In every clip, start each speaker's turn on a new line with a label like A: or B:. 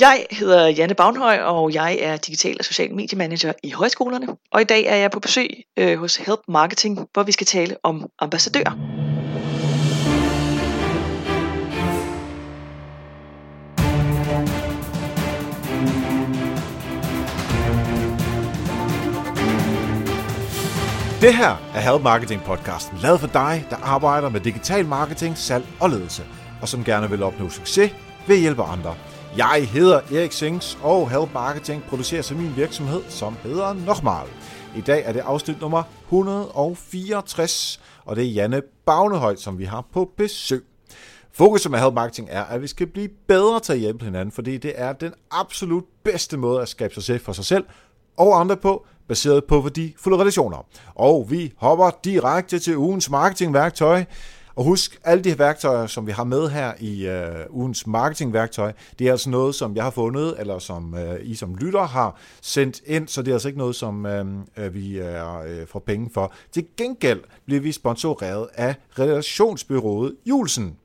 A: Jeg hedder Janne Bagnhøj, og jeg er digital og social mediemanager i højskolerne. Og i dag er jeg på besøg øh, hos Help Marketing, hvor vi skal tale om ambassadører.
B: Det her er Help Marketing podcasten, lavet for dig, der arbejder med digital marketing, salg og ledelse, og som gerne vil opnå succes ved at hjælpe andre. Jeg hedder Erik Sings, og Help Marketing producerer så min virksomhed, som hedder Nochmal. I dag er det afsnit nummer 164, og det er Janne Bagnehøj, som vi har på besøg. Fokus med Help Marketing er, at vi skal blive bedre til at hjælpe hinanden, fordi det er den absolut bedste måde at skabe succes for sig selv og andre på, baseret på værdifulde relationer. Og vi hopper direkte til ugens marketingværktøj. Og husk, alle de her værktøjer, som vi har med her i øh, ugens marketingværktøj, det er altså noget, som jeg har fundet, eller som øh, I som lytter har sendt ind, så det er altså ikke noget, som øh, øh vi er, øh, får penge for. Til gengæld bliver vi sponsoreret af relationsbyrået Julsen.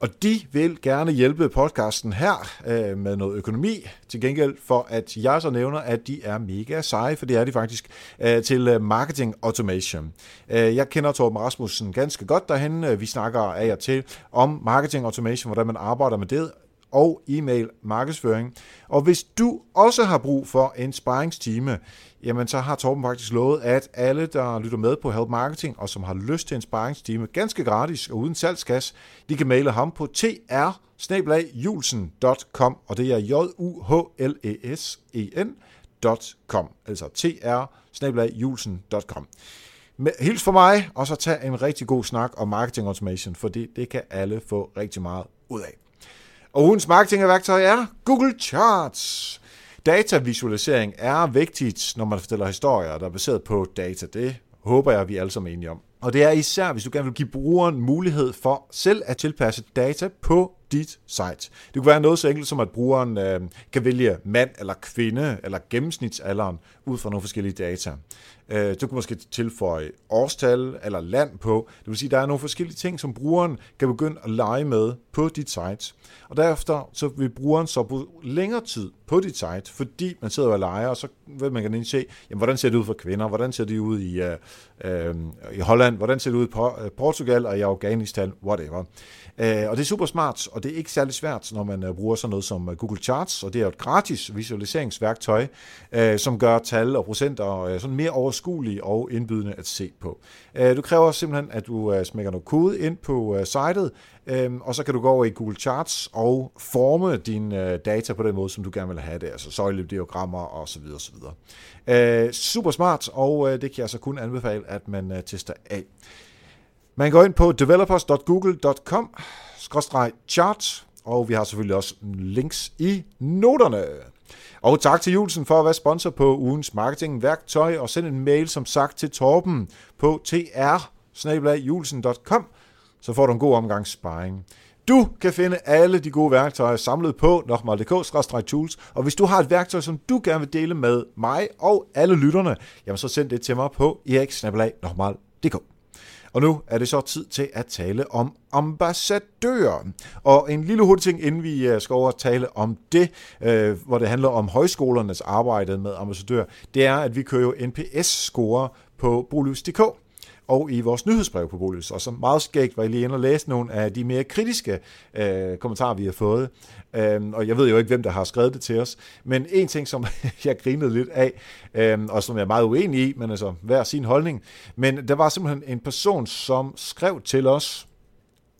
B: Og de vil gerne hjælpe podcasten her øh, med noget økonomi, til gengæld for at jeg så nævner, at de er mega seje, for det er de faktisk, øh, til øh, marketing automation. Øh, jeg kender Torben Rasmussen ganske godt derhen. Øh, vi snakker af og til om marketing automation, hvordan man arbejder med det, og e-mail markedsføring. Og hvis du også har brug for en sparringstime, jamen så har Torben faktisk lovet, at alle, der lytter med på Help Marketing, og som har lyst til en sparringstime, ganske gratis og uden salgskas, de kan maile ham på tr og det er j u h l e s e n.com, altså tr Hils for mig, og så tag en rigtig god snak om marketing automation, for det, det kan alle få rigtig meget ud af. Og ugens marketingværktøj er Google Charts. Datavisualisering er vigtigt, når man fortæller historier, der er baseret på data. Det håber jeg, vi alle sammen er enige om. Og det er især, hvis du gerne vil give brugeren mulighed for selv at tilpasse data på dit site. Det kunne være noget så enkelt som, at brugeren øh, kan vælge mand eller kvinde eller gennemsnitsalderen ud fra nogle forskellige data. Øh, du kan måske tilføje årstal eller land på. Det vil sige, at der er nogle forskellige ting, som brugeren kan begynde at lege med på dit site. Og derefter så vil brugeren så bruge længere tid på dit site, fordi man sidder og leger, og så vil man gerne se, jamen, hvordan ser det ud for kvinder, hvordan ser det ud i, øh, øh, i Holland, hvordan ser det ud i Portugal og i Afghanistan, whatever. Øh, og det er super smart, og det er ikke særlig svært, når man øh, bruger sådan noget som øh, Google Charts, og det er et gratis visualiseringsværktøj, som gør tal og procenter sådan mere overskuelige og indbydende at se på. Du kræver simpelthen, at du smækker noget kode ind på sitet, og så kan du gå over i Google Charts og forme dine data på den måde, som du gerne vil have det, altså søjlediagrammer osv. osv. Super smart, og det kan jeg så kun anbefale, at man tester af. Man går ind på developers.google.com chart, og vi har selvfølgelig også links i noterne. Og tak til Julesen for at være sponsor på ugens marketingværktøj, og send en mail som sagt til Torben på tr så får du en god omgang sparring. Du kan finde alle de gode værktøjer samlet på nokmal.dk-tools, og hvis du har et værktøj, som du gerne vil dele med mig og alle lytterne, jamen så send det til mig på eriksnabelag.nokmal.dk. Og nu er det så tid til at tale om ambassadører. Og en lille hurtig ting, inden vi øh, skal over og tale om det, øh, hvor det handler om højskolernes arbejde med ambassadører, det er, at vi kører jo NPS-score på Bolivs.dk og i vores nyhedsbrev på Bolus. Og så meget skægt var jeg lige inde og læse nogle af de mere kritiske øh, kommentarer, vi har fået. Øhm, og jeg ved jo ikke, hvem der har skrevet det til os. Men en ting, som jeg grinede lidt af, øhm, og som jeg er meget uenig i, men altså hver sin holdning. Men der var simpelthen en person, som skrev til os,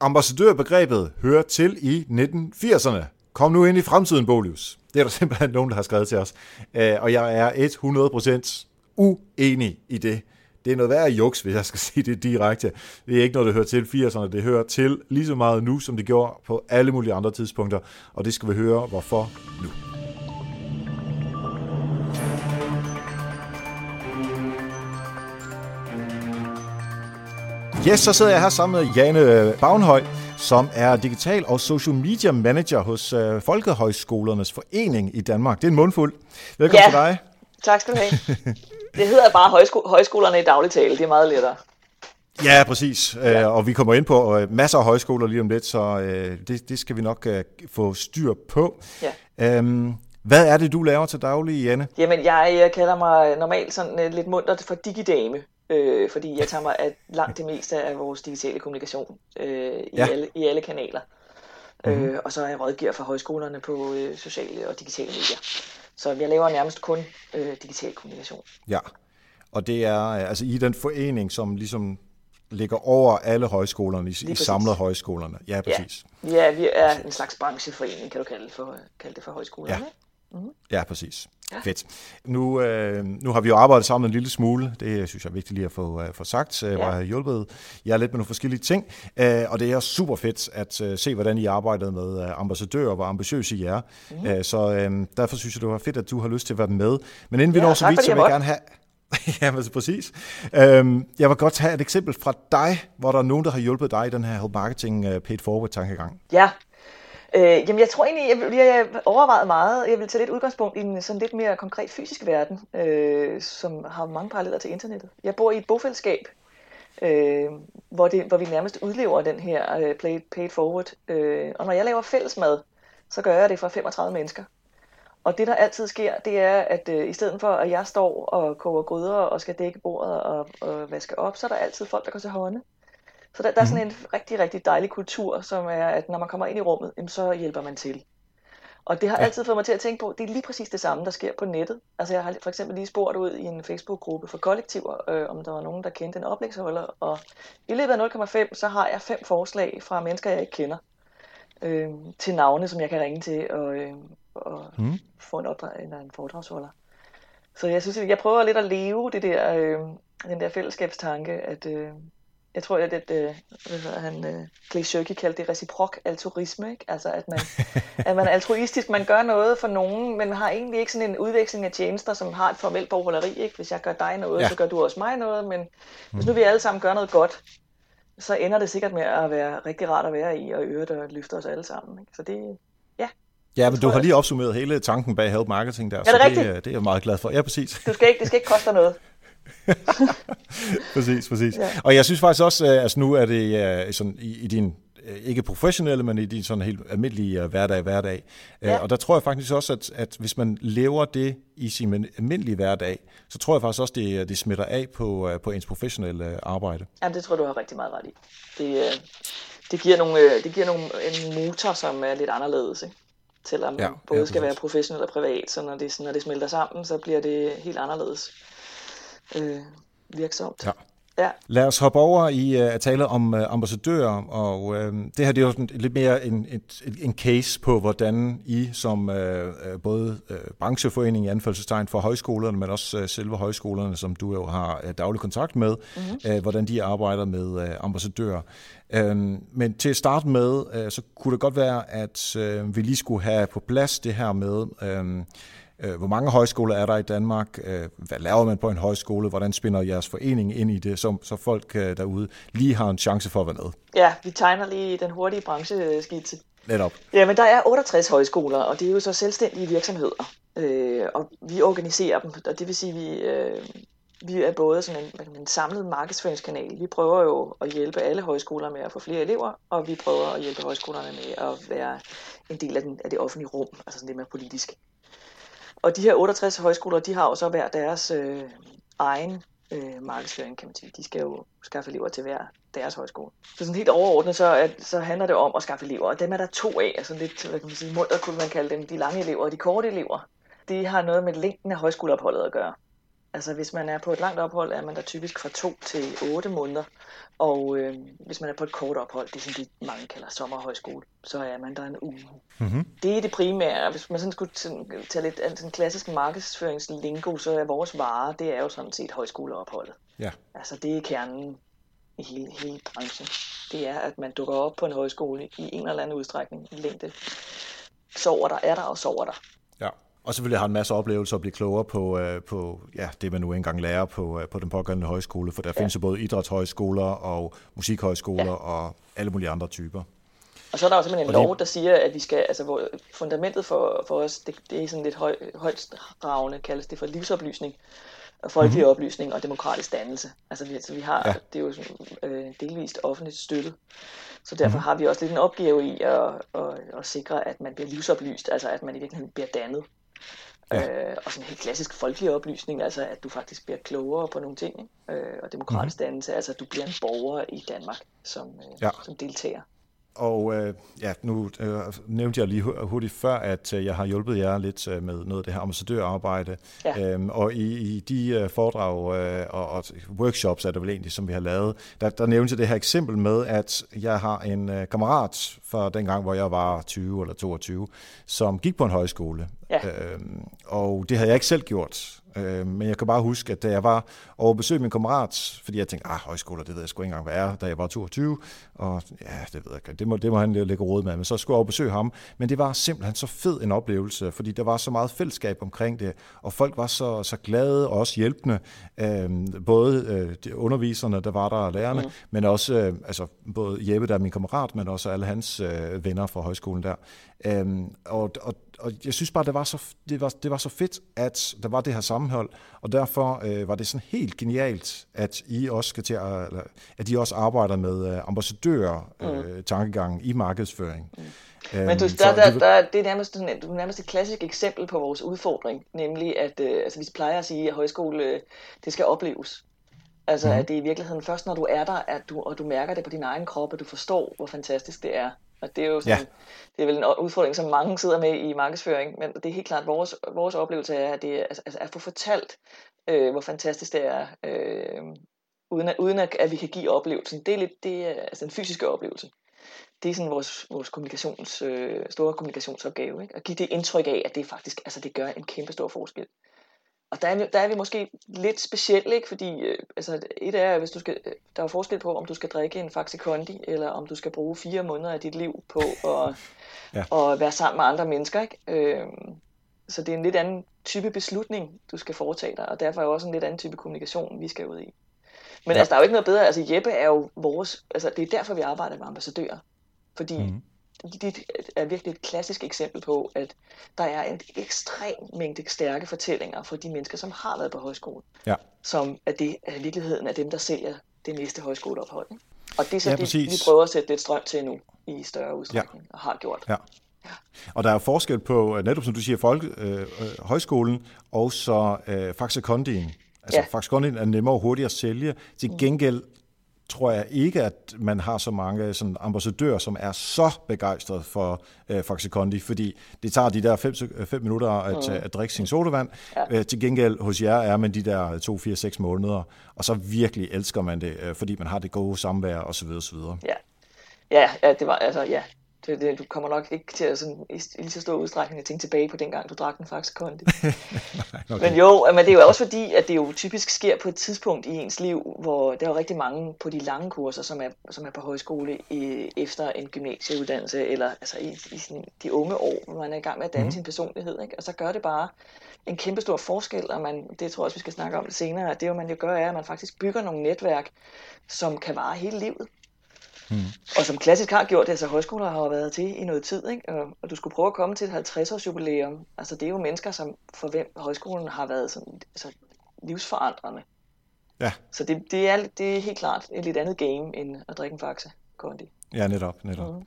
B: ambassadørbegrebet hører til i 1980'erne. Kom nu ind i fremtiden, Bolius. Det er der simpelthen nogen, der har skrevet til os. Øh, og jeg er 100% uenig i det det er noget værre juks, hvis jeg skal sige det direkte. Det er ikke noget, der hører til 80'erne. Det hører til lige så meget nu, som det gjorde på alle mulige andre tidspunkter. Og det skal vi høre, hvorfor nu. Yes, så sidder jeg her sammen med Jane Bagnhøj, som er digital og social media manager hos uh, Folkehøjskolernes Forening i Danmark. Det er en mundfuld. Velkommen ja. til dig.
A: Tak skal du have. Det hedder bare højsko- højskolerne i daglig tale, det er meget lettere.
B: Ja, præcis. Ja. Øh, og vi kommer ind på øh, masser af højskoler lige om lidt, så øh, det, det skal vi nok få styr på. Ja. Øhm, hvad er det, du laver til daglig, Janne?
A: Jamen, jeg, jeg kalder mig normalt sådan lidt muntert for digidame, øh, fordi jeg tager mig af langt det meste af vores digitale kommunikation øh, i, ja. alle, i alle kanaler. Mm-hmm. Øh, og så er jeg rådgiver for højskolerne på øh, sociale og digitale medier. Så jeg laver nærmest kun øh, digital kommunikation.
B: Ja, og det er altså i den forening, som ligesom ligger over alle højskolerne, i, i samlet højskolerne. Ja, præcis.
A: Ja. ja, vi er en slags brancheforening, kan du kalde for, kalde det for højskolerne. Ja.
B: Mm-hmm. Ja, præcis. Ja. Fedt. Nu, øh, nu har vi jo arbejdet sammen en lille smule. Det synes jeg er vigtigt lige at få, uh, få sagt, uh, ja. hvor jeg har hjulpet jer lidt med nogle forskellige ting. Uh, og det er super fedt at uh, se, hvordan I arbejder med uh, ambassadører, hvor ambitiøse I er. Mm-hmm. Uh, så uh, derfor synes jeg, det var fedt, at du har lyst til at være med. Men inden vi ja, når så vidt, så vil jeg gerne have... ja, men præcis. Uh, jeg vil godt have et eksempel fra dig, hvor der er nogen, der har hjulpet dig i den her marketing uh, paid forward tankegang.
A: Ja, Øh, jamen jeg tror egentlig, jeg, jeg, jeg overvejet meget. Jeg vil tage lidt udgangspunkt i en sådan lidt mere konkret fysisk verden, øh, som har mange paralleller til internettet. Jeg bor i et bofællesskab, øh, hvor, det, hvor vi nærmest udlever den her øh, play, paid forward. Øh, og når jeg laver fællesmad, så gør jeg det for 35 mennesker. Og det, der altid sker, det er, at øh, i stedet for, at jeg står og koger gryder og skal dække bordet og, og vaske op, så er der altid folk, der går til hånden. Så der, der er sådan mhm. en rigtig, rigtig dejlig kultur, som er, at når man kommer ind i rummet, jamen, så hjælper man til. Og det har altid fået mig til at tænke på, det er lige præcis det samme, der sker på nettet. Altså jeg har for eksempel lige spurgt ud i en Facebook-gruppe for kollektiver, øh, om der var nogen, der kendte en oplægsholder. Og i løbet af 0,5, så har jeg fem forslag fra mennesker, jeg ikke kender, øh, til navne, som jeg kan ringe til og, øh, og mm. få en, opdrag, eller en foredragsholder. Så jeg synes, jeg prøver lidt at leve det der, øh, den der fællesskabstanke, at, øh, jeg tror, at det, øh, hvad han, øh, kaldte det reciprok altruisme, ikke? Altså, at man, at man er altruistisk, man gør noget for nogen, men har egentlig ikke sådan en udveksling af tjenester, som har et formelt bogholderi, ikke? Hvis jeg gør dig noget, ja. så gør du også mig noget, men hvis nu vi alle sammen gør noget godt, så ender det sikkert med at være rigtig rart at være i, og øvrigt at løfte os alle sammen, ikke? Så det, ja.
B: Ja, men du har lige opsummeret hele tanken bag Help Marketing der,
A: er
B: det
A: så rigtigt?
B: det, det er jeg meget glad for. Ja, præcis.
A: Du skal ikke, det skal ikke koste dig noget.
B: præcis, præcis. Ja. Og jeg synes faktisk også, at altså nu er det uh, sådan, i, i din øh, ikke professionelle, men i din sådan helt almindelige hverdag, hverdag. Ja. Og der tror jeg faktisk også, at, at hvis man lever det i sin almindelige hverdag, så tror jeg faktisk også, det, det smitter af på, på ens professionelle arbejde.
A: Ja, det tror du har rigtig meget ret i. Det, det giver, nogle, det giver nogle, en motor, som er lidt anderledes, ikke? selvom man ja, både ja, skal være professionel og privat, så når det, når det smelter sammen, så bliver det helt anderledes øh, virksomt. Ja.
B: Ja. Lad os hoppe over i uh, at tale om uh, ambassadører, og uh, det her det er jo sådan lidt mere en, et, en case på, hvordan I som uh, både uh, brancheforening i anfaldstegn for højskolerne, men også uh, selve højskolerne, som du jo har uh, daglig kontakt med, mm-hmm. uh, hvordan de arbejder med uh, ambassadører. Uh, men til at starte med, uh, så kunne det godt være, at uh, vi lige skulle have på plads det her med... Uh, hvor mange højskoler er der i Danmark? Øh, hvad laver man på en højskole? Hvordan spinder jeres forening ind i det, så, så folk øh, derude lige har en chance for at være med?
A: Ja, vi tegner lige den hurtige brancheskitse.
B: Netop.
A: Ja, men der er 68 højskoler, og det er jo så selvstændige virksomheder. Øh, og vi organiserer dem, og det vil sige, at vi, øh, vi er både sådan en, en samlet markedsføringskanal. Vi prøver jo at hjælpe alle højskoler med at få flere elever, og vi prøver at hjælpe højskolerne med at være en del af, den, af det offentlige rum, altså sådan lidt mere politisk. Og de her 68 højskoler, de har jo så hver deres øh, egen øh, markedsføring, kan man sige. De skal jo skaffe elever til hver deres højskole. Så sådan helt overordnet, så, at, så handler det om at skaffe elever, og dem er der to af, altså lidt, hvad kan man sige, mundt kunne man kalde dem, de lange elever og de korte elever. De har noget med længden af højskoleopholdet at gøre. Altså hvis man er på et langt ophold, er man der typisk fra to til otte måneder. Og øh, hvis man er på et kort ophold, det er sådan det, mange kalder sommerhøjskole, så er man der en uge. Mm-hmm. Det er det primære. Hvis man sådan skulle tage lidt af den klassiske markedsføringslingo, så er vores vare, det er jo sådan set højskoleopholdet. Ja. Altså det er kernen i hele, hele branchen. Det er, at man dukker op på en højskole i en eller anden udstrækning, længde. Sover der, er der og sover der.
B: Og selvfølgelig har en masse oplevelser at blive klogere på, øh, på ja, det, man nu engang lærer på, øh, på den pågældende højskole, for der ja. findes jo både idrætshøjskoler og musikhøjskoler ja. og alle mulige andre typer.
A: Og så er der jo simpelthen en lov, der siger, at vi skal, altså hvor fundamentet for, for os, det, det er sådan lidt høj, højt ravne, kaldes det for livsoplysning. folkelig mm-hmm. oplysning og demokratisk dannelse. Altså vi, altså, vi har, ja. det er jo sådan, øh, delvist offentligt støttet. Så derfor mm-hmm. har vi også lidt en opgave i at, at, at sikre, at man bliver livsoplyst, altså at man i virkeligheden bliver dannet. Ja. Øh, og sådan en helt klassisk folkelig oplysning, altså at du faktisk bliver klogere på nogle ting, ikke? Øh, og demokratisk mm-hmm. dannelse, altså at du bliver en borger i Danmark, som, øh, ja. som deltager.
B: Og øh, ja, nu øh, nævnte jeg lige hurtigt før, at øh, jeg har hjulpet jer lidt øh, med noget af det her ambassadørarbejde. Ja. Øhm, og i, i de øh, foredrag øh, og, og workshops, er det vel egentlig, som vi har lavet, der, der nævnte jeg det her eksempel med, at jeg har en øh, kammerat fra dengang, hvor jeg var 20 eller 22, som gik på en højskole. Ja. Øhm, og det havde jeg ikke selv gjort. Øh, men jeg kan bare huske, at da jeg var over besøg min kammerat, fordi jeg tænkte, ah, højskoler, det ved jeg sgu ikke engang, hvad er, da jeg var 22, og ja, det ved jeg ikke, det må, det må han lægge råd med, men så skulle jeg over besøge ham. Men det var simpelthen så fed en oplevelse, fordi der var så meget fællesskab omkring det, og folk var så, så glade og også hjælpende, øh, både øh, de underviserne, der var der, lærerne, mm. men også øh, altså, både Jeppe, der er min kammerat, men også alle hans øh, venner fra højskolen der. Øh, og, og og jeg synes bare, det var, så, det, var, det var så fedt, at der var det her sammenhold, og derfor øh, var det sådan helt genialt, at I også skal til at, eller, at I også arbejder med øh, ambassadører øh, mm. i markedsføring. Mm.
A: Øhm, Men du, der, der, der, der, det er nærmest, sådan, du er nærmest et klassisk eksempel på vores udfordring, nemlig at øh, altså, vi plejer at sige, at højskole øh, det skal opleves. Altså, mm. at det er i virkeligheden først, når du er der, at du, og du mærker det på din egen krop, at du forstår, hvor fantastisk det er. Og det er jo sådan, ja. det er vel en udfordring, som mange sidder med i markedsføring, men det er helt klart, vores, vores oplevelse er, at det er altså, altså, at få fortalt, øh, hvor fantastisk det er, øh, uden, at, uden at, at vi kan give oplevelsen. Det er lidt det er, altså en fysiske oplevelse. Det er sådan vores, vores kommunikations, øh, store kommunikationsopgave, ikke? at give det indtryk af, at det faktisk altså det gør en kæmpe stor forskel. Og der er, der er vi måske lidt specielle, ikke? fordi øh, altså, et er, hvis du skal, øh, der er forskel på, om du skal drikke en Faxe Kondi, eller om du skal bruge fire måneder af dit liv på at, ja. at være sammen med andre mennesker. Ikke? Øh, så det er en lidt anden type beslutning, du skal foretage dig, og derfor er også en lidt anden type kommunikation, vi skal ud i. Men ja. altså, der er jo ikke noget bedre. Altså, Jeppe er jo vores... Altså, det er derfor, vi arbejder med ambassadører. Fordi mm det er virkelig et klassisk eksempel på, at der er en ekstrem mængde stærke fortællinger fra de mennesker, som har været på højskole. Ja. Som er det er virkeligheden af dem, der sælger det næste højskoleophold. Ikke? Og det er så ja, det, vi prøver at sætte lidt strøm til nu i større udstrækning, ja. og har gjort. Ja.
B: Ja. Og der er forskel på, netop som du siger, folk, øh, øh, højskolen og så øh, Faxe Kondien. Altså ja. Faxe Kondien er nemmere og hurtigere at sælge. Til mm. gengæld tror jeg ikke, at man har så mange sådan, ambassadører, som er så begejstrede for øh, Faxe Kondi, fordi det tager de der 5 minutter at, mm. at drikke sin sodavand. Ja. Øh, til gengæld hos jer er man de der 2, 4, 6 måneder, og så virkelig elsker man det, øh, fordi man har det gode samvær osv. osv.
A: Ja. Ja, ja, det var, altså, ja, det, det, du kommer nok ikke til at sådan, i, lige så stor udstrækning at tænke tilbage på dengang, du drak den faktisk kondi. okay. Men jo, men det er jo også fordi, at det jo typisk sker på et tidspunkt i ens liv, hvor der er jo rigtig mange på de lange kurser, som er, som er på højskole i, efter en gymnasieuddannelse, eller altså i, i sådan, de unge år, hvor man er i gang med at danne mm. sin personlighed. Ikke? Og så gør det bare en kæmpe stor forskel, og man, det tror jeg også, vi skal snakke om det senere, at det, man jo gør, er, at man faktisk bygger nogle netværk, som kan vare hele livet. Mm. Og som klassisk har gjort det, altså højskoler har jo været til i noget tid, ikke? Og, og du skulle prøve at komme til et 50-års jubilæum. Altså det er jo mennesker, som for hvem højskolen har været sådan, altså, livsforandrende. Ja. Så det, det, er, det er helt klart et lidt andet game, end at drikke en faxe kondi.
B: Ja, netop. netop. Mm.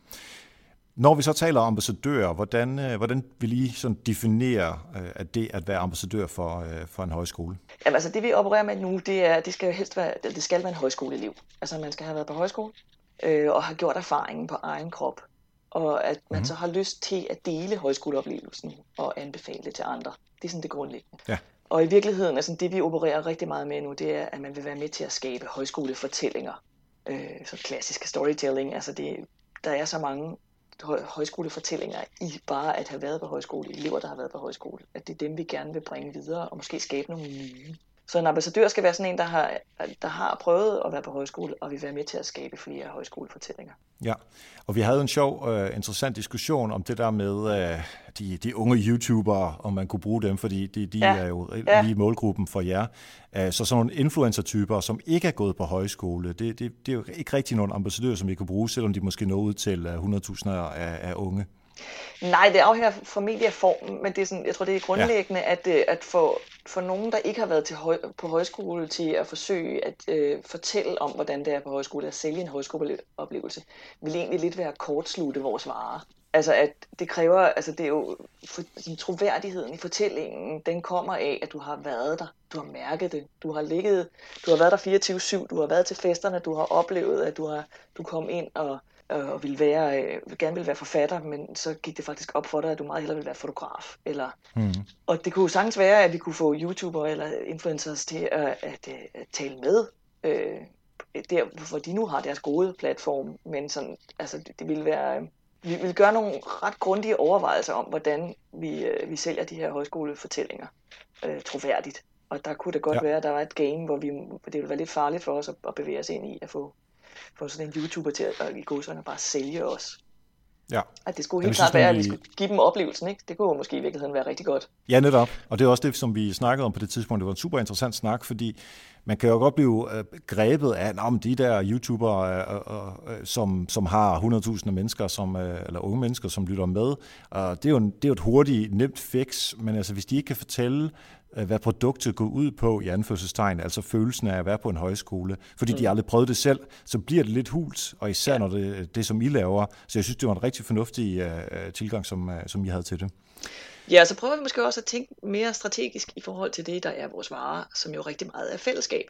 B: Når vi så taler om ambassadører, hvordan, øh, hvordan vil I sådan definere øh, at det at være ambassadør for, øh, for en højskole?
A: Jamen altså det vi opererer med nu, det er, det skal jo helst være, det skal være en højskoleliv. Altså man skal have været på højskole, øh, og har gjort erfaringen på egen krop. Og at man mm. så har lyst til at dele højskoleoplevelsen og anbefale det til andre. Det er sådan det grundlæggende. Ja. Og i virkeligheden, altså det vi opererer rigtig meget med nu, det er, at man vil være med til at skabe højskolefortællinger. Øh, så klassiske storytelling. Altså det, der er så mange højskolefortællinger i bare at have været på højskole, elever, der har været på højskole, at det er dem, vi gerne vil bringe videre og måske skabe nogle nye. Så en ambassadør skal være sådan en, der har, der har prøvet at være på højskole, og vil være med til at skabe flere højskolefortællinger.
B: Ja, og vi havde en sjov, uh, interessant diskussion om det der med uh, de, de unge YouTubere, om man kunne bruge dem, fordi de, de ja. er jo ja. lige målgruppen for jer. Uh, så sådan nogle influencer-typer, som ikke er gået på højskole, det, det, det er jo ikke rigtig nogen ambassadører, som vi kan bruge, selvom de måske når ud til 100.000 af, af unge.
A: Nej, det afhænger formentlig af formen, men det er sådan, jeg tror, det er grundlæggende, ja. at, øh, at for, for nogen, der ikke har været til høj, på højskole til at forsøge at øh, fortælle om, hvordan det er på højskole, at sælge en højskoleoplevelse, vil egentlig lidt være at kortslutte vores varer. Altså, at det kræver, altså det er jo, for, din troværdigheden i fortællingen, den kommer af, at du har været der, du har mærket det, du har ligget, du har været der 24-7, du har været til festerne, du har oplevet, at du har, du kom ind og og ville være, øh, gerne ville være forfatter, men så gik det faktisk op for dig, at du meget hellere ville være fotograf. Eller, mm. Og det kunne sagtens være, at vi kunne få YouTuber eller influencers til at, at, at, at tale med, øh, der, hvor de nu har deres gode platform, men sådan, altså, det, det ville være... Øh, vi vil gøre nogle ret grundige overvejelser om, hvordan vi, øh, vi sælger de her højskolefortællinger øh, troværdigt. Og der kunne det godt ja. være, at der var et game, hvor, vi, det ville være lidt farligt for os at, at bevæge os ind i at få få sådan en YouTuber til at, i godserne bare sælge os.
B: Ja.
A: At det skulle helt klart være, at vi skulle give dem oplevelsen. Ikke? Det kunne måske i virkeligheden være rigtig godt.
B: Ja, netop. Og det er også det, som vi snakkede om på det tidspunkt. Det var en super interessant snak, fordi man kan jo godt blive øh, grebet af om de der YouTubere, øh, øh, som, som har 100.000 mennesker, som, eller unge mennesker, som lytter med. Og det er jo, en, det er jo et hurtigt, nemt fix, men altså, hvis de ikke kan fortælle Øh, hvad produktet går ud på i anførselstegn, altså følelsen af at være på en højskole, fordi mm. de aldrig prøvet det selv, så bliver det lidt hult, og især ja. når det, det som I laver. Så jeg synes, det var en rigtig fornuftig uh, tilgang, som, uh, som I havde til det.
A: Ja, så prøver vi måske også at tænke mere strategisk i forhold til det, der er vores varer, som jo rigtig meget er fællesskab.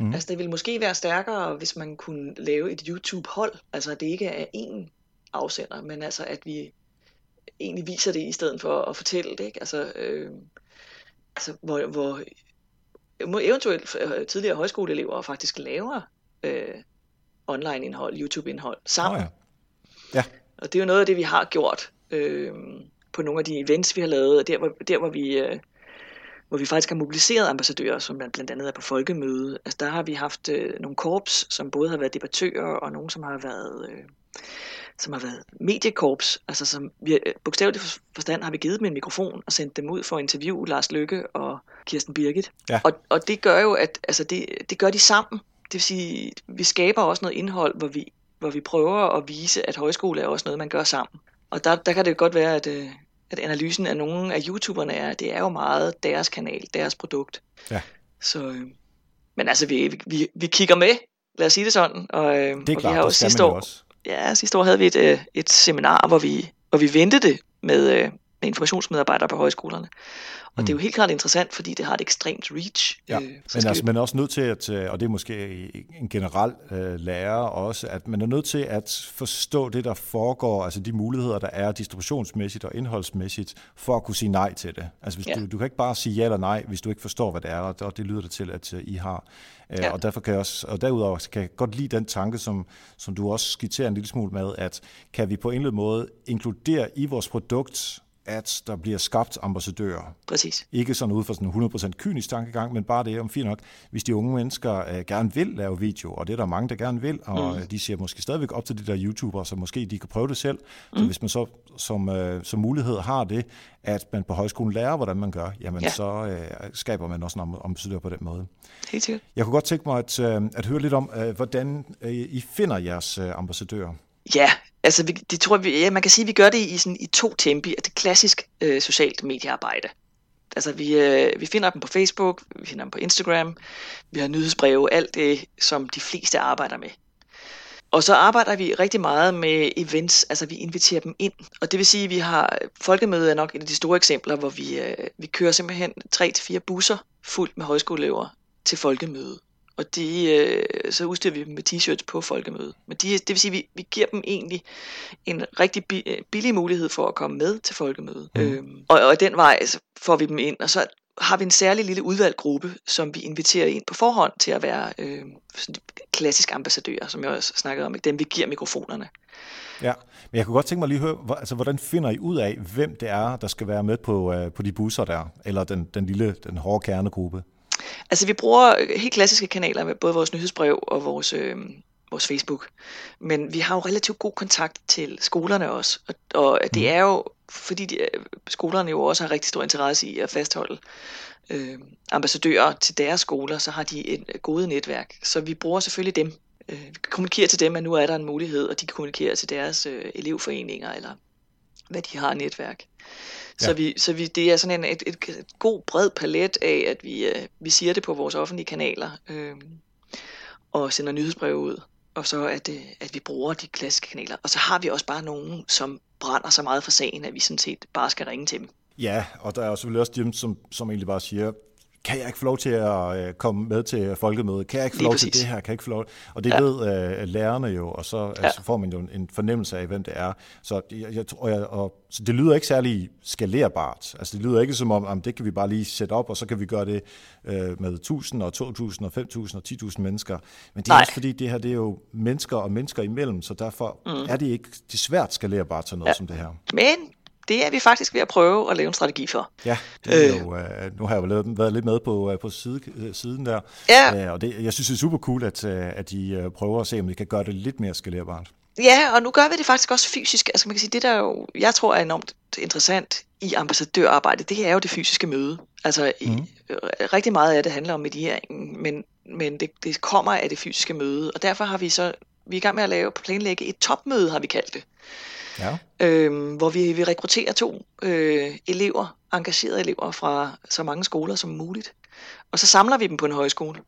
A: Mm. Altså det ville måske være stærkere, hvis man kunne lave et YouTube-hold, altså at det ikke er én afsender, men altså at vi egentlig viser det i stedet for at fortælle det. Ikke? Altså, øh, altså, hvor, hvor eventuelt øh, tidligere højskoleelever faktisk laver øh, online-indhold, YouTube-indhold sammen. Oh
B: ja. Ja.
A: Og det er jo noget af det, vi har gjort øh, på nogle af de events, vi har lavet, der hvor, der, hvor vi... Øh, hvor vi faktisk har mobiliseret ambassadører, som blandt andet er på folkemøde. Altså der har vi haft øh, nogle korps, som både har været debattører, og nogle, som har været øh, som har været mediekorps, altså som vi, bogstaveligt forstand har vi givet dem en mikrofon og sendt dem ud for at interviewe Lars Lykke og Kirsten Birgit. Ja. Og, og det gør jo, at altså det, det gør de sammen. Det vil sige, vi skaber også noget indhold, hvor vi, hvor vi prøver at vise, at højskole er også noget, man gør sammen. Og der, der kan det godt være, at, øh, at analysen af nogle af YouTuberne er, det er jo meget deres kanal, deres produkt.
B: Ja.
A: Så, øh, men altså, vi, vi, vi kigger med, lad os sige det sådan. Og,
B: det er
A: og
B: klart,
A: vi har
B: jo sidste år, også
A: ja, sidste år havde vi et, øh, et seminar, hvor vi, hvor vi vendte det med, øh, med informationsmedarbejdere på højskolerne. Og mm. det er jo helt klart interessant, fordi det har et ekstremt reach.
B: Ja, øh, men altså, man er også nødt til at, øh, og det er måske en generel øh, lærer også, at man er nødt til at forstå det, der foregår, altså de muligheder, der er distributionsmæssigt og indholdsmæssigt, for at kunne sige nej til det. Altså hvis ja. du, du kan ikke bare sige ja eller nej, hvis du ikke forstår, hvad det er, og det lyder det til, at I har. Ja. Og derfor kan jeg også, og derudover kan jeg godt lide den tanke, som, som du også skitserer en lille smule med, at kan vi på en eller anden måde inkludere i vores produkt at der bliver skabt ambassadører.
A: Præcis.
B: Ikke sådan ud fra sådan en 100% kynisk tankegang, men bare det om fint nok, hvis de unge mennesker uh, gerne vil lave video, og det er der mange, der gerne vil, og mm. de ser måske stadigvæk op til de der YouTubere, så måske de kan prøve det selv. Mm. Så hvis man så som, uh, som mulighed har det, at man på højskolen lærer, hvordan man gør, jamen ja. så uh, skaber man også en ambassadør på den måde.
A: Helt sikkert.
B: Jeg kunne godt tænke mig at, uh, at høre lidt om, uh, hvordan uh, I finder jeres uh, ambassadører.
A: Ja, altså vi, det tror vi, ja, man kan sige, at vi gør det i, sådan, i to tempi, at det klassisk øh, socialt mediearbejde. Altså vi, øh, vi finder dem på Facebook, vi finder dem på Instagram, vi har nyhedsbreve, alt det, som de fleste arbejder med. Og så arbejder vi rigtig meget med events, altså vi inviterer dem ind. Og det vil sige, at vi har, folkemøde er nok et af de store eksempler, hvor vi, øh, vi kører simpelthen tre til fire busser fuldt med højskoleelever til folkemøde og de, øh, så udstyrer vi dem med t-shirts på folkemødet. Men de, det vil sige, at vi, vi giver dem egentlig en rigtig billig mulighed for at komme med til folkemødet. Mm. Øhm, og, og den vej så får vi dem ind, og så har vi en særlig lille udvalgt gruppe, som vi inviterer ind på forhånd til at være øh, klassiske ambassadører, som jeg også snakkede om, dem vi giver mikrofonerne.
B: Ja, men jeg kunne godt tænke mig lige at høre, altså, hvordan finder I ud af, hvem det er, der skal være med på, øh, på de busser der, eller den, den lille, den hårde kernegruppe?
A: Altså vi bruger helt klassiske kanaler med både vores nyhedsbrev og vores, øh, vores Facebook. Men vi har jo relativt god kontakt til skolerne også. Og, og det mm. er jo, fordi de, skolerne jo også har rigtig stor interesse i at fastholde øh, ambassadører til deres skoler, så har de et gode netværk. Så vi bruger selvfølgelig dem. Øh, vi kommunikerer til dem, at nu er der en mulighed, og de kan kommunikere til deres øh, elevforeninger eller hvad de har netværk. Så, ja. vi, så vi, det er sådan en et, et, et god bred palet af, at vi, øh, vi siger det på vores offentlige kanaler øh, og sender nyhedsbreve ud. Og så at, det, at vi bruger de klassiske kanaler. Og så har vi også bare nogen, som brænder så meget for sagen, at vi sådan set bare skal ringe til dem.
B: Ja, og der er selvfølgelig også dem, som, som egentlig bare siger, kan jeg ikke få lov til at øh, komme med til folkemødet? Kan jeg ikke få lov til det her? Kan jeg ikke få lov? Og det ja. ved uh, lærerne jo, og så ja. altså, får man jo en fornemmelse af, hvem det er. Så, jeg, jeg, og jeg, og, så det lyder ikke særlig skalerbart. Altså det lyder ikke som om, om det kan vi bare lige sætte op, og så kan vi gøre det uh, med 1000 og 2000 og 5000 og 10.000 mennesker. Men det er Nej. også fordi, det her det er jo mennesker og mennesker imellem, så derfor mm. er det ikke det er svært skalerbart til noget ja. som det her.
A: Men det er vi faktisk ved at prøve at lave en strategi for.
B: Ja, det er øh, jo, øh, nu har jeg jo været lidt med på, øh, på side, øh, siden der, ja. øh, og det, jeg synes, det er super cool, at, at de prøver at se, om vi kan gøre det lidt mere skalerbart.
A: Ja, og nu gør vi det faktisk også fysisk. Altså man kan sige, det der jo, jeg tror er enormt interessant i ambassadørarbejdet, det er jo det fysiske møde. Altså mm. i, rigtig meget af det handler om medieringen, men, men det, det kommer af det fysiske møde, og derfor har vi så, vi er i gang med at lave, planlægge et topmøde, har vi kaldt det ja. øh, hvor vi vil rekruttere to øh, elever, engagerede elever fra så mange skoler som muligt. Og så samler vi dem på en højskole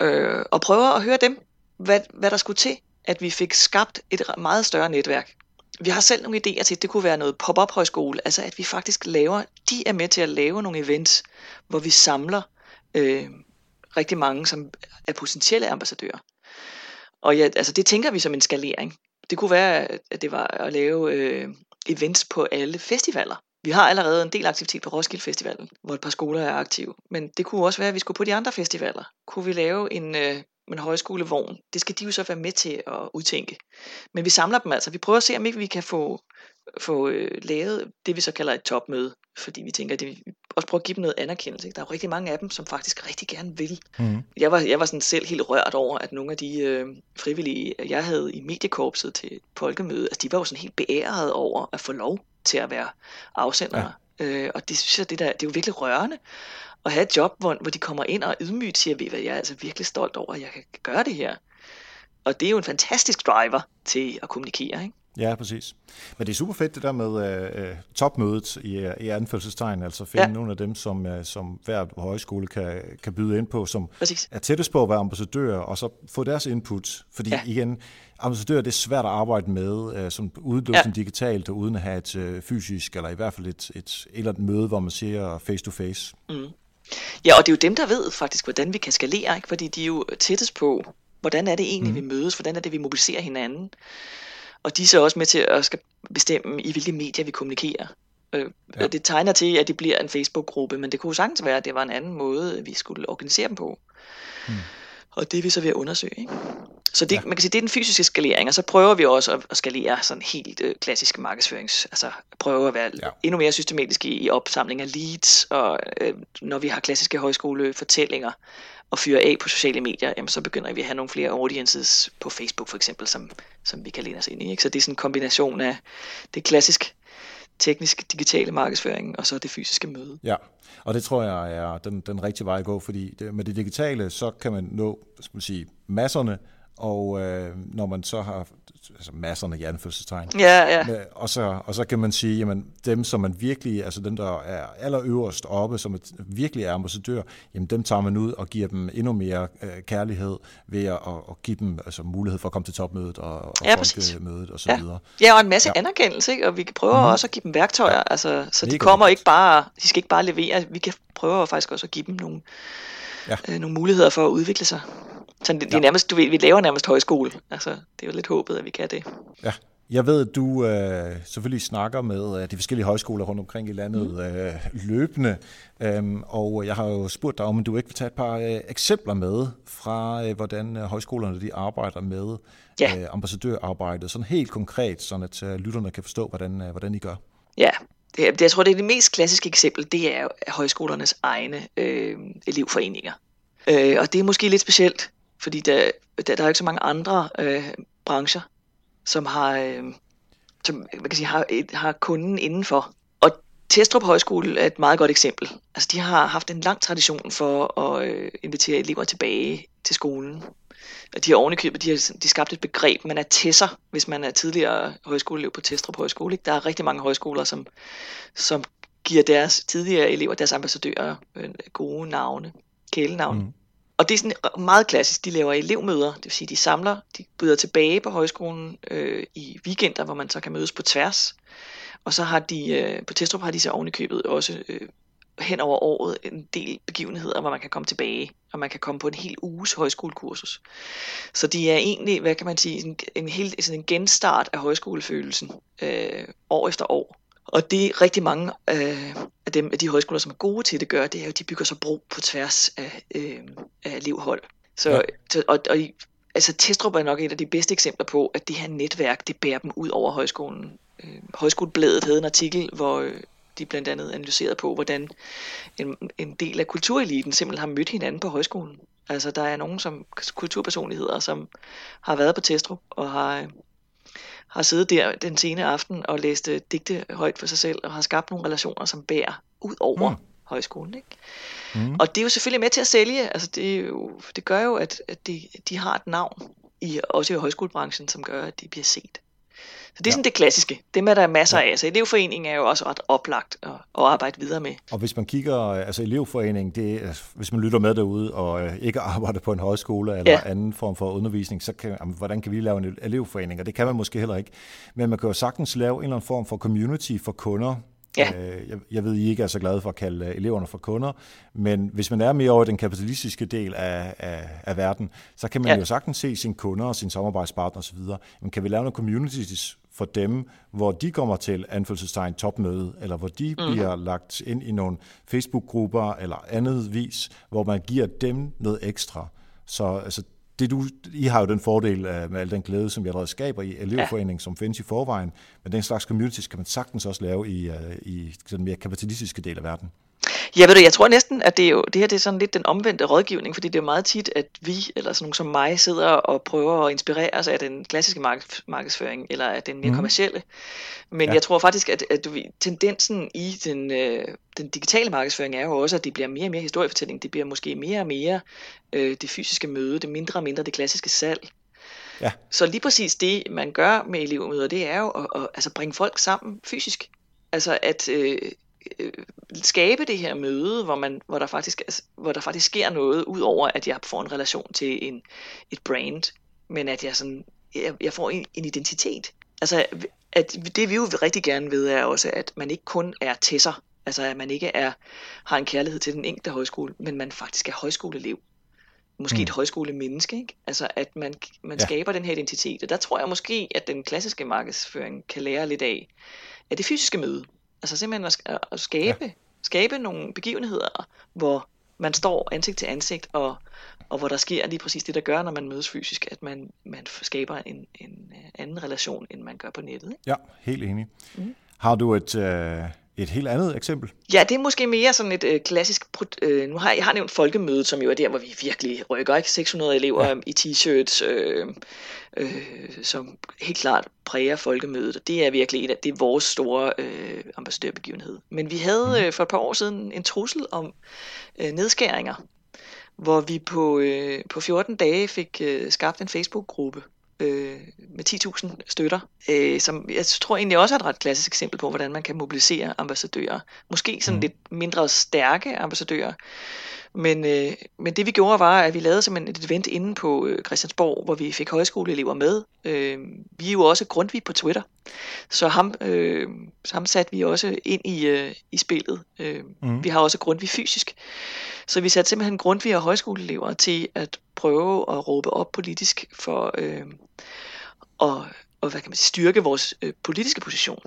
A: øh, og prøver at høre dem, hvad, hvad der skulle til, at vi fik skabt et meget større netværk. Vi har selv nogle idéer til, at det kunne være noget pop-up højskole, altså at vi faktisk laver, de er med til at lave nogle events, hvor vi samler øh, rigtig mange, som er potentielle ambassadører. Og ja, altså det tænker vi som en skalering. Det kunne være, at det var at lave øh, events på alle festivaler. Vi har allerede en del aktivitet på Roskilde Festivalen, hvor et par skoler er aktive. Men det kunne også være, at vi skulle på de andre festivaler. Kunne vi lave en, øh, en højskolevogn? Det skal de jo så være med til at udtænke. Men vi samler dem altså. Vi prøver at se, om ikke vi kan få, få øh, lavet det, vi så kalder et topmøde. Fordi vi tænker, at det, også prøve at give dem noget anerkendelse. Ikke? Der er jo rigtig mange af dem, som faktisk rigtig gerne vil. Mm. Jeg, var, jeg var sådan selv helt rørt over, at nogle af de øh, frivillige, jeg havde i mediekorpset til folkemøde, altså de var jo sådan helt beæret over at få lov til at være afsendere. Ja. Øh, og det synes jeg, det, der, det er jo virkelig rørende at have et job, hvor, hvor de kommer ind og ydmygt siger, ved hvad, jeg er altså virkelig stolt over, at jeg kan gøre det her. Og det er jo en fantastisk driver til at kommunikere. Ikke?
B: Ja, præcis. Men det er super fedt det der med uh, topmødet i, i anførselstegn, altså finde ja. nogle af dem, som, uh, som hver højskole kan, kan byde ind på, som præcis. er tættest på at være ambassadører, og så få deres input. Fordi ja. igen, ambassadører det er svært at arbejde med, uh, som udelukkende ja. digitalt, og uden at have et uh, fysisk, eller i hvert fald et, et, et eller andet møde, hvor man siger face-to-face. Mm.
A: Ja, og det er jo dem, der ved faktisk, hvordan vi kan skalere, ikke? fordi de er jo tættest på, hvordan er det egentlig, mm. vi mødes, hvordan er det, vi mobiliserer hinanden. Og de er så også med til at skal bestemme, i hvilke medier vi kommunikerer. Øh, ja. Det tegner til, at det bliver en Facebook-gruppe, men det kunne sagtens være, at det var en anden måde, vi skulle organisere dem på. Hmm. Og det er vi så ved at undersøge. Ikke? Så det, ja. man kan sige, det er den fysiske skalering, og så prøver vi også at, at skalere sådan helt øh, klassiske markedsførings, altså prøve at være ja. endnu mere systematisk i, i opsamling af leads, og øh, når vi har klassiske højskolefortællinger, og fyre af på sociale medier, jamen, så begynder vi at have nogle flere audiences på Facebook for eksempel, som, som vi kan læne os ind i. Ikke? Så det er sådan en kombination af det klassisk teknisk digitale markedsføring, og så det fysiske møde.
B: Ja, og det tror jeg er den, den rigtige vej at gå, fordi det, med det digitale, så kan man nå skal man sige, masserne, og øh, når man så har altså masserne i anførselstegn.
A: Ja, ja.
B: Og så, og så kan man sige, jamen dem, som man virkelig, altså dem, der er allerøverst oppe, som virkelig er ambassadør, jamen dem tager man ud og giver dem endnu mere øh, kærlighed ved at, at, give dem altså, mulighed for at komme til topmødet og, og ja, folkemødet og så
A: ja.
B: videre.
A: Ja, og en masse ja. anerkendelse, ikke? og vi kan prøve mm-hmm. også at give dem værktøjer, ja. altså, så de kommer ikke bare, de skal ikke bare levere, vi kan prøve faktisk også at give dem nogle, ja. øh, nogle muligheder for at udvikle sig. Så det, det er nærmest, du vi laver nærmest højskole. Altså, det er jo lidt håbet, at vi kan det.
B: Ja. Jeg ved, at du øh, selvfølgelig snakker med øh, de forskellige højskoler rundt omkring i landet mm. øh, løbende, øhm, og jeg har jo spurgt dig om, du ikke vil tage et par øh, eksempler med fra, øh, hvordan øh, højskolerne de arbejder med ja. øh, ambassadørarbejdet, sådan helt konkret, sådan at øh, lytterne kan forstå, hvordan, øh, hvordan I gør.
A: Ja, det, jeg tror, det er det mest klassiske eksempel, det er højskolernes egne øh, elevforeninger. Øh, og det er måske lidt specielt, fordi der, der, der er ikke så mange andre øh, brancher, som har, øh, som, man kan sige, har, har kunden indenfor. Og Testrup Højskole er et meget godt eksempel. Altså, de har haft en lang tradition for at øh, invitere elever tilbage til skolen. de har ovenikøbet, de har de skabt et begreb, man er tesser, hvis man er tidligere højskoleelev på Testrup Højskole. Ikke? Der er rigtig mange højskoler, som, som giver deres tidligere elever, deres ambassadører, øh, gode navne, kælenavne. Mm. Og det er sådan øh, meget klassisk. De laver elevmøder, det vil sige, de samler, de byder tilbage på højskolen øh, i weekender, hvor man så kan mødes på tværs. Og så har de, øh, på Testrup har de så ovenikøbet også øh, hen over året en del begivenheder, hvor man kan komme tilbage, og man kan komme på en hel uges højskolekursus. Så de er egentlig, hvad kan man sige, en, en, hel, sådan en genstart af højskolefølelsen øh, år efter år. Og det rigtig mange øh, af, dem, af de højskoler, som er gode til det, gør, det er jo, at de bygger så bro på tværs af, øh, af elevhold. Så, ja. så, og, og altså Testrup er nok et af de bedste eksempler på, at det her netværk, det bærer dem ud over højskolen. Øh, Højskolebladet havde en artikel, hvor øh, de blandt andet analyseret på, hvordan en, en del af kultureliten simpelthen har mødt hinanden på højskolen. Altså der er nogen som kulturpersonligheder, som har været på Testrup og har, har siddet der den sene aften og læst øh, digte højt for sig selv og har skabt nogle relationer, som bærer ud over mm. højskolen. Ikke? Mm. Og det er jo selvfølgelig med til at sælge. Altså det, er jo, det gør jo, at, at de, de har et navn, i, også i højskolebranchen, som gør, at de bliver set. Så det er ja. sådan det klassiske. Det med, at der er masser ja. af. Så elevforeningen er jo også ret oplagt at, at arbejde videre med.
B: Og hvis man kigger, altså elevforeningen, det er, hvis man lytter med derude og øh, ikke arbejder på en højskole eller ja. anden form for undervisning, så kan, jamen, hvordan kan vi lave en elevforening? Og det kan man måske heller ikke. Men man kan jo sagtens lave en eller anden form for community for kunder, Ja. Øh, jeg, jeg ved, I ikke er så glade for at kalde øh, eleverne for kunder, men hvis man er mere over den kapitalistiske del af, af, af verden, så kan man ja. jo sagtens se sine kunder og sine samarbejdspartnere osv. Men kan vi lave nogle communities for dem, hvor de kommer til anfølgelsestegn topmøde, eller hvor de mm. bliver lagt ind i nogle Facebook-grupper eller andet vis, hvor man giver dem noget ekstra. Så altså, det du, I har jo den fordel uh, med al den glæde, som vi allerede skaber i elevforeningen, ja. som findes i forvejen, men den slags communities kan man sagtens også lave i, uh, i den mere kapitalistiske del af verden.
A: Ja, ved du, jeg tror næsten, at det, er jo, det her det er sådan lidt den omvendte rådgivning, fordi det er meget tit, at vi, eller sådan nogen som mig, sidder og prøver at inspirere os af den klassiske markedsføring, eller af den mere mm. kommercielle. Men ja. jeg tror faktisk, at, at tendensen i den, øh, den digitale markedsføring er jo også, at det bliver mere og mere historiefortælling. Det bliver måske mere og mere øh, det fysiske møde, det mindre og mindre det klassiske salg. Ja. Så lige præcis det, man gør med elevmøder, det er jo at, at altså bringe folk sammen fysisk. Altså at øh, øh, skabe det her møde, hvor, man, hvor, der faktisk, hvor der faktisk sker noget, ud over at jeg får en relation til en, et brand, men at jeg, sådan, jeg, jeg får en, en identitet. Altså, at det vi jo rigtig gerne ved, er også, at man ikke kun er tesser, altså at man ikke er, har en kærlighed til den enkelte højskole, men man faktisk er højskoleelev. Måske mm. et højskolemenneske, ikke? Altså at man, man ja. skaber den her identitet. Og der tror jeg måske, at den klassiske markedsføring kan lære lidt af, at det fysiske møde, Altså simpelthen at, at skabe, ja. skabe nogle begivenheder, hvor man står ansigt til ansigt, og, og hvor der sker lige præcis det, der gør, når man mødes fysisk, at man, man skaber en, en anden relation, end man gør på nettet. Ikke?
B: Ja, helt enig. Mm. Har du et, øh, et helt andet eksempel?
A: Ja, det er måske mere sådan et øh, klassisk... Øh, nu har jeg har nævnt folkemødet, som jo er der, hvor vi virkelig rykker. Ikke? 600 elever ja. i t-shirts, øh, øh, som helt klart præger folkemødet. Og det er virkelig et af, det er vores store øh, ambassadørbegivenhed. Men vi havde mm. øh, for et par år siden en trussel om øh, nedskæringer, hvor vi på, øh, på 14 dage fik øh, skabt en Facebook-gruppe, øh, med 10.000 støtter, øh, som jeg tror egentlig også er et ret klassisk eksempel på, hvordan man kan mobilisere ambassadører. Måske sådan mm. lidt mindre stærke ambassadører, men, øh, men det vi gjorde var, at vi lavede simpelthen et event inde på øh, Christiansborg, hvor vi fik højskoleelever med. Øh, vi er jo også Grundtvig på Twitter, så ham, øh, så ham satte vi også ind i, øh, i spillet. Øh, mm. Vi har også Grundtvig fysisk. Så vi satte simpelthen Grundtvig og højskoleelever til at prøve at råbe op politisk for øh, at og, hvad kan man sige, styrke vores øh, politiske position.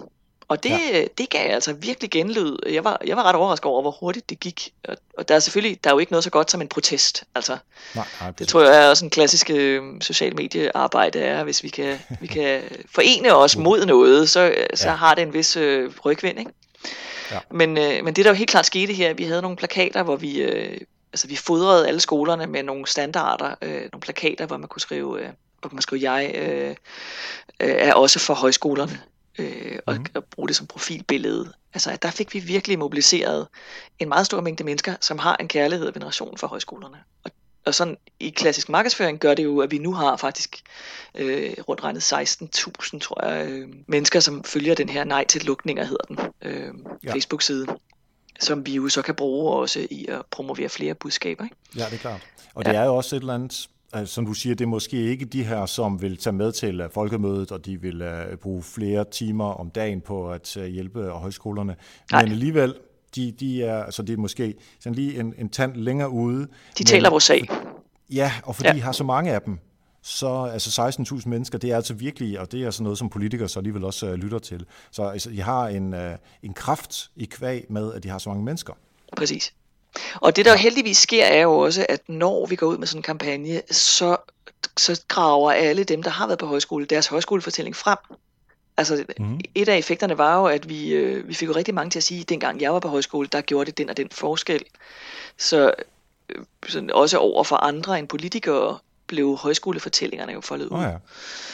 A: Og det, ja. det gav altså virkelig genlyd. Jeg var, jeg var ret overrasket over, hvor hurtigt det gik. Og, og der er selvfølgelig der er jo ikke noget så godt som en protest. Altså, nej, nej, det tror jeg er også en klassisk øh, social mediearbejde er, hvis vi kan, vi kan forene os mod noget, så, så ja. har det en vis øh, rygvind. Ikke? Ja. Men, øh, men det der jo helt klart skete her, vi havde nogle plakater, hvor vi, øh, altså, vi fodrede alle skolerne med nogle standarder, øh, nogle plakater, hvor man kunne skrive, øh, hvor man skrive jeg øh, øh, er også for højskolerne øh, og, mm. og bruge det som profilbillede. Altså, der fik vi virkelig mobiliseret en meget stor mængde mennesker, som har en kærlighed og veneration for højskolerne. Og, og sådan i klassisk markedsføring gør det jo, at vi nu har faktisk øh, rundt regnet 16.000, tror jeg, øh, mennesker, som følger den her nej til lukninger, hedder den, øh, ja. Facebook-side, som vi jo så kan bruge også i at promovere flere budskaber. Ikke?
B: Ja, det er klart. Og det ja. er jo også et eller andet, altså, som du siger, det er måske ikke de her, som vil tage med til uh, folkemødet, og de vil uh, bruge flere timer om dagen på at uh, hjælpe højskolerne. Nej. Men alligevel, de, de er, altså det er måske sådan lige en, en tand længere ude. De
A: men, taler vores sag.
B: Ja, og fordi ja. I har så mange af dem, så altså 16.000 mennesker, det er altså virkelig, og det er sådan noget, som politikere så alligevel også uh, lytter til. Så altså, I har en, uh, en kraft i kvæg med, at de har så mange mennesker.
A: Præcis. Og det der heldigvis sker er jo også, at når vi går ud med sådan en kampagne, så, så graver alle dem, der har været på højskole, deres højskolefortælling frem. Altså, mm. et af effekterne var jo, at vi, øh, vi fik jo rigtig mange til at sige, at dengang jeg var på højskole, der gjorde det den og den forskel. Så øh, sådan også over for andre end politikere, blev højskolefortællingerne jo foldet ud.
B: Oh ja.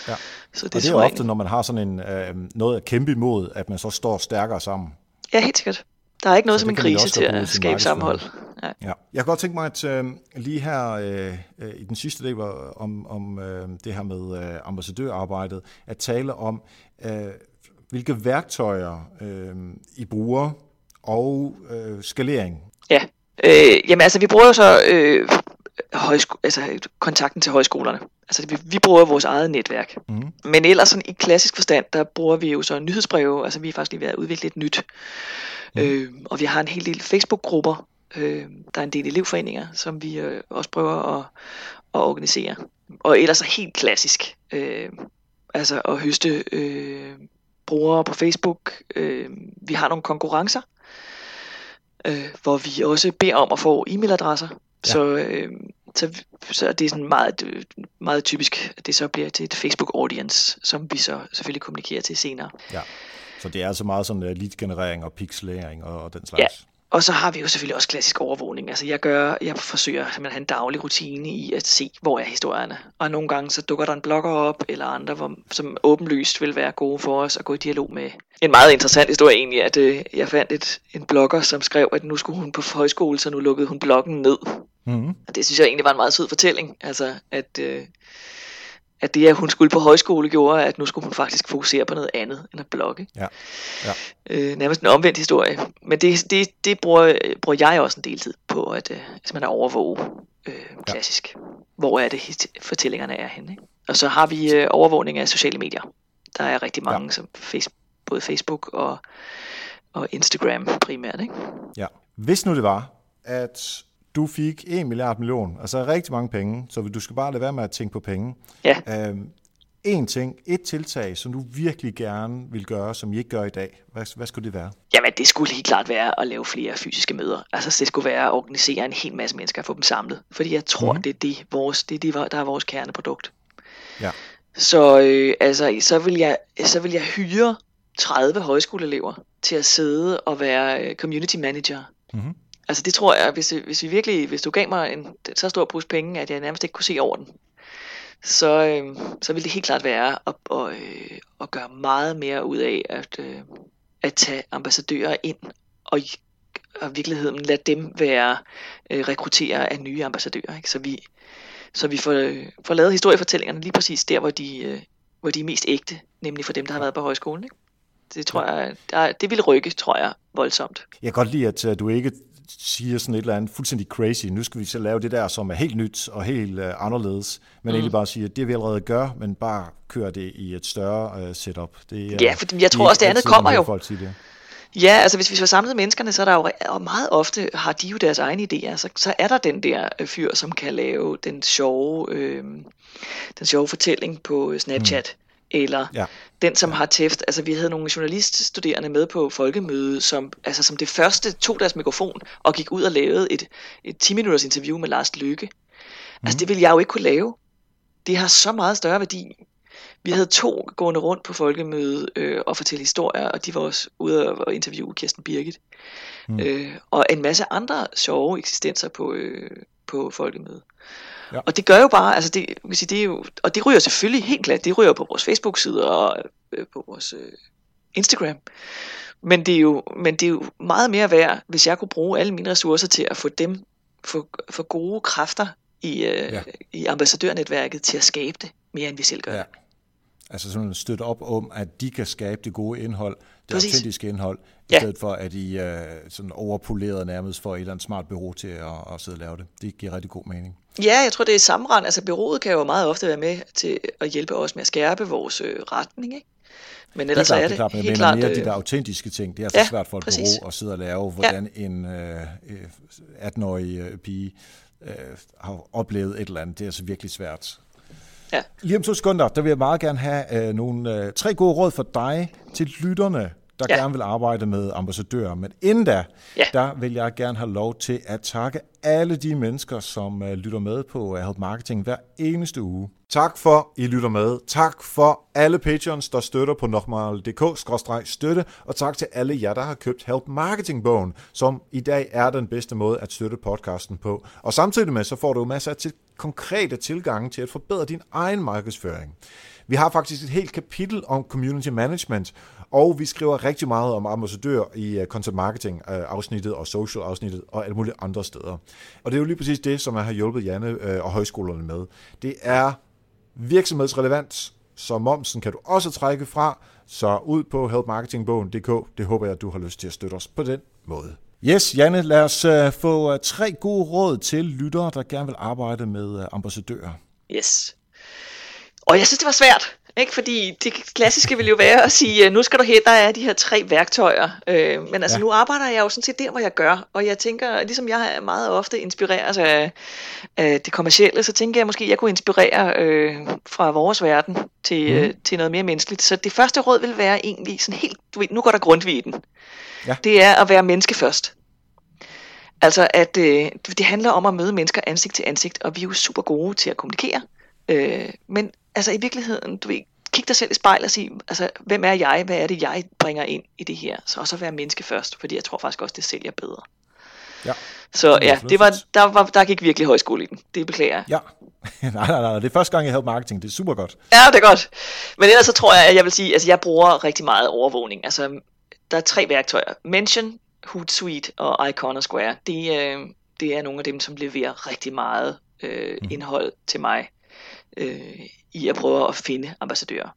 B: Ja. Så det, og det er jo ofte, når man har sådan en, øh, noget at kæmpe imod, at man så står stærkere sammen.
A: Ja, helt sikkert. Der er ikke noget så som en krise til at skabe sammenhold.
B: Ja. ja. Jeg kan godt tænke mig, at øh, lige her øh, øh, i den sidste del om, om øh, det her med øh, ambassadørarbejdet, at tale om, øh, hvilke værktøjer øh, I bruger og øh, skalering.
A: Ja, øh, jamen altså vi bruger jo så øh, højsko- altså, kontakten til højskolerne. Altså vi, vi bruger vores eget netværk. Mm. Men ellers sådan, i klassisk forstand, der bruger vi jo så nyhedsbreve. Altså vi er faktisk lige ved at udvikle et nyt. Mm. Øh, og vi har en hel del Facebook-grupper. Øh, der er en del elevforeninger, som vi øh, også prøver at, at organisere. Og ellers er helt klassisk. Øh, altså at høste øh, brugere på Facebook. Øh, vi har nogle konkurrencer, øh, hvor vi også beder om at få e-mailadresser Ja. Så, øh, så, så det er sådan meget, meget typisk, at det så bliver til et Facebook audience, som vi så selvfølgelig kommunikerer til senere.
B: Ja, så det er altså meget sådan uh, lead-generering og pixelering og, og den slags.
A: Ja, og så har vi jo selvfølgelig også klassisk overvågning. Altså jeg gør, jeg forsøger at have en daglig rutine i at se, hvor er historierne. Og nogle gange så dukker der en blogger op, eller andre, hvor, som åbenlyst vil være gode for os at gå i dialog med. En meget interessant historie egentlig, at øh, jeg fandt et, en blogger, som skrev, at nu skulle hun på højskole, så nu lukkede hun bloggen ned. Mm-hmm. Og det synes jeg egentlig var en meget sød fortælling. Altså at... Øh, at det, at hun skulle på højskole, gjorde, at nu skulle hun faktisk fokusere på noget andet end at blogge. Ja. Ja. Øh, nærmest en omvendt historie. Men det, det, det bruger, bruger jeg også en del tid på, at, øh, man er overvåge øh, klassisk. Ja. Hvor er det, fortællingerne er henne. Ikke? Og så har vi øh, overvågning af sociale medier. Der er rigtig mange, ja. som face, både Facebook og, og Instagram primært. Ikke?
B: Ja. Hvis nu det var, at du fik 1 milliard million, altså rigtig mange penge, så du skal bare lade være med at tænke på penge. Ja. Øhm, en ting, et tiltag, som du virkelig gerne vil gøre, som I ikke gør i dag. Hvad, hvad skulle det være?
A: Jamen, det skulle helt klart være at lave flere fysiske møder. Altså, det skulle være at organisere en hel masse mennesker og få dem samlet. Fordi jeg tror, mm. det er det, vores, det, er det, der er vores kerneprodukt. Ja. Så, øh, altså, så, vil jeg, så vil jeg hyre 30 højskoleelever til at sidde og være øh, community manager. Mm-hmm. Altså det tror jeg, hvis, hvis vi virkelig, hvis du gav mig en så stor pose penge, at jeg nærmest ikke kunne se over den, så, øh, så ville det helt klart være at, at, øh, at gøre meget mere ud af at, øh, at tage ambassadører ind og i og virkeligheden lade dem være øh, rekruttere af nye ambassadører. Ikke? Så vi, så vi får, øh, får lavet historiefortællingerne lige præcis der, hvor de, øh, hvor de er mest ægte, nemlig for dem, der har været på højskolen. Ikke? Det tror jeg, der, det vil rykke, tror jeg, voldsomt.
B: Jeg kan godt lide, at øh, du ikke siger sådan et eller andet fuldstændig crazy, nu skal vi så lave det der, som er helt nyt og helt uh, anderledes, men mm. egentlig bare sige, at det vi allerede gør, men bare køre det i et større uh, setup. Det,
A: uh, ja, for jeg tror også, det andet kommer jo. Folk siger det. Ja, altså hvis vi får samlet menneskerne, så er der jo, og meget ofte har de jo deres egne idéer, så, så er der den der fyr, som kan lave den sjove, øh, den sjove fortælling på Snapchat. Eller ja. den, som har tæft. Altså, vi havde nogle journaliststuderende med på folkemødet, som, altså, som det første tog deres mikrofon og gik ud og lavede et, et 10-minutters interview med Lars Løkke. Mm. Altså, det ville jeg jo ikke kunne lave. Det har så meget større værdi. Vi havde to gående rundt på folkemødet øh, og fortælle historier, og de var også ude og interviewe Kirsten Birgit. Mm. Øh, og en masse andre sjove eksistenser på, øh, på folkemødet. Ja. Og det gør jo bare, altså det, kan sige, det er jo, og det ryger selvfølgelig helt klart, det ryger på vores Facebook-side og øh, på vores øh, Instagram. Men det, er jo, men det er jo meget mere værd, hvis jeg kunne bruge alle mine ressourcer til at få dem, få, få gode kræfter i, øh, ja. i ambassadørnetværket til at skabe det, mere end vi selv gør. Ja.
B: Altså sådan støtte op om, at de kan skabe det gode indhold, det Præcis. autentiske indhold, ja. i stedet for at I øh, sådan overpolerede nærmest for et eller andet smart bureau til at, at sidde og lave det. Det giver rigtig god mening.
A: Ja, jeg tror, det er sammenrend. Altså, byrådet kan jo meget ofte være med til at hjælpe os med at skærpe vores øh, retning, ikke?
B: Men ellers det er, klart, er det, det klart, men helt klart... mere øh, de der autentiske ting. Det er så ja, svært for et præcis. bureau at sidde og lave, hvordan ja. en øh, 18-årig øh, pige øh, har oplevet et eller andet. Det er altså virkelig svært. Ja. Lige om to sekunder, der vil jeg meget gerne have øh, nogle øh, tre gode råd for dig til lytterne, der ja. gerne vil arbejde med ambassadører. Men inden da, ja. der vil jeg gerne have lov til at takke alle de mennesker, som uh, lytter med på uh, Help Marketing hver eneste uge. Tak for, I lytter med. Tak for alle patrons, der støtter på nokmal.dk-støtte, og tak til alle jer, der har købt Help Marketing-bogen, som i dag er den bedste måde at støtte podcasten på. Og samtidig med, så får du masser af til konkrete tilgange til at forbedre din egen markedsføring. Vi har faktisk et helt kapitel om community management, og vi skriver rigtig meget om ambassadør i øh, content marketing øh, afsnittet og social afsnittet og alle mulige andre steder. Og det er jo lige præcis det, som jeg har hjulpet Janne øh, og højskolerne med. Det er virksomhedsrelevant, så momsen kan du også trække fra, så ud på helpmarketingbogen.dk. Det håber jeg, du har lyst til at støtte os på den måde. Yes, Janne, lad os uh, få uh, tre gode råd til lyttere, der gerne vil arbejde med uh, ambassadører.
A: Yes. Og jeg synes, det var svært. Ikke? Fordi det klassiske vil jo være at sige, nu skal du her, der er de her tre værktøjer. Øh, men altså ja. nu arbejder jeg jo sådan set der, hvor jeg gør. Og jeg tænker, ligesom jeg meget ofte inspireres af, af det kommercielle, så tænker jeg måske, at jeg kunne inspirere øh, fra vores verden til, mm. øh, til noget mere menneskeligt. Så det første råd vil være egentlig sådan helt, du ved, nu går der grundvig i den. Ja. Det er at være menneske først. Altså at øh, det handler om at møde mennesker ansigt til ansigt, og vi er jo super gode til at kommunikere. Øh, men altså i virkeligheden, du ved, kig dig selv i spejlet og sige, altså, hvem er jeg? Hvad er det, jeg bringer ind i det her? Så også være menneske først, fordi jeg tror faktisk også, det sælger bedre. Ja. Så ja, det var, der, var, der gik virkelig højskole i den. Det beklager jeg.
B: Ja. nej, nej, nej. Det er første gang, jeg havde marketing. Det er super godt.
A: Ja, det er godt. Men ellers så tror jeg, at jeg vil sige, altså jeg bruger rigtig meget overvågning. Altså, der er tre værktøjer. Mention, Hootsuite og Iconosquare. Det, øh, det er nogle af dem, som leverer rigtig meget øh, mm. indhold til mig øh, i at prøve at finde ambassadører.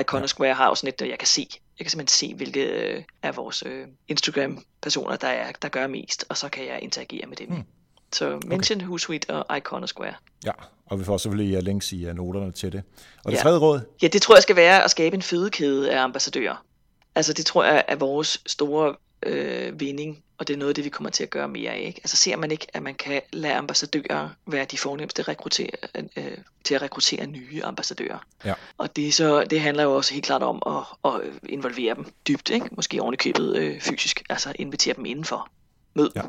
A: Iconosquare har også net, jeg kan se. Jeg kan simpelthen se, hvilke øh, af vores øh, Instagram-personer, der, er, der gør mest, og så kan jeg interagere med dem. Hmm. Så mention okay. Hootsuite og Iconosquare.
B: Ja, og vi får selvfølgelig links i noterne til det. Og det ja. tredje råd?
A: Ja, det tror jeg skal være at skabe en fødekæde af ambassadører. Altså det tror jeg er vores store øh, vinding, og det er noget af det, vi kommer til at gøre mere af. Ikke? Altså ser man ikke, at man kan lade ambassadører være de fornemmeste rekruttere, øh, til at rekruttere nye ambassadører. Ja. Og det, så, det handler jo også helt klart om at, at involvere dem dybt, ikke? måske oven i købet øh, fysisk, altså invitere dem indenfor. Mød. Ja.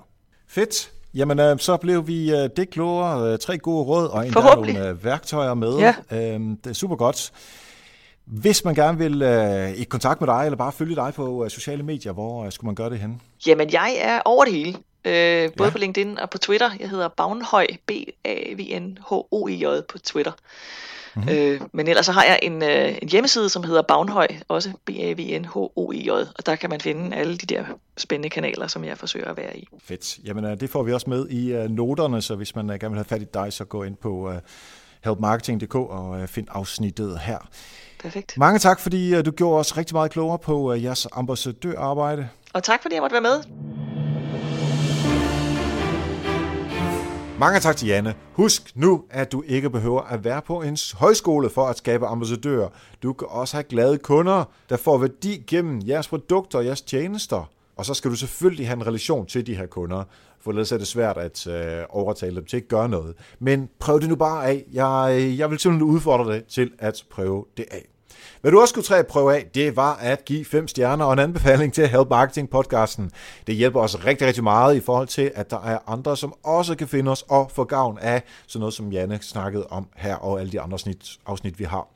B: Fedt. Jamen, øh, så blev vi øh, det klogere. Øh, tre gode råd og endda nogle øh, værktøjer med. Ja. Øh, det er super godt. Hvis man gerne vil øh, i kontakt med dig, eller bare følge dig på øh, sociale medier, hvor øh, skulle man gøre det hen?
A: Jamen, jeg er over det hele. Øh, både ja. på LinkedIn og på Twitter. Jeg hedder Bagnhøj, B-A-V-N-H-O-E-J på Twitter. Mm-hmm. Øh, men ellers så har jeg en, øh, en hjemmeside, som hedder Bagnhøj, også B-A-V-N-H-O-E-J, og der kan man finde alle de der spændende kanaler, som jeg forsøger at være i.
B: Fedt. Jamen, øh, det får vi også med i øh, noterne, så hvis man øh, gerne vil have fat i dig, så gå ind på øh, helpmarketing.dk og øh, find afsnittet her.
A: Perfekt.
B: Mange tak, fordi uh, du gjorde os rigtig meget klogere på uh, jeres ambassadørarbejde.
A: Og tak, fordi jeg måtte være med.
B: Mange tak til Janne. Husk nu, at du ikke behøver at være på en højskole for at skabe ambassadører. Du kan også have glade kunder, der får værdi gennem jeres produkter og jeres tjenester. Og så skal du selvfølgelig have en relation til de her kunder, for ellers er det svært at øh, overtale dem til at gøre noget. Men prøv det nu bare af. Jeg, øh, jeg vil simpelthen udfordre dig til at prøve det af. Hvad du også skulle træde prøve af, det var at give fem stjerner og en anbefaling til Help Marketing podcasten. Det hjælper os rigtig, rigtig meget i forhold til, at der er andre, som også kan finde os og få gavn af sådan noget, som Janne snakkede om her og alle de andre afsnit, afsnit vi har.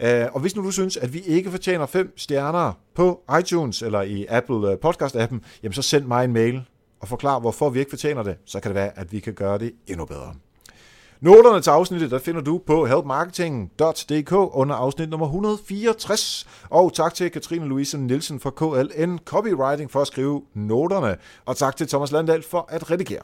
B: Øh, og hvis nu du synes, at vi ikke fortjener fem stjerner på iTunes eller i Apple øh, Podcast-appen, jamen så send mig en mail og forklar, hvorfor vi ikke fortjener det. Så kan det være, at vi kan gøre det endnu bedre. Noterne til afsnittet, der finder du på helpmarketing.dk under afsnit nummer 164. Og tak til Katrine Louise Nielsen fra KLN Copywriting for at skrive noterne. Og tak til Thomas Landahl for at redigere.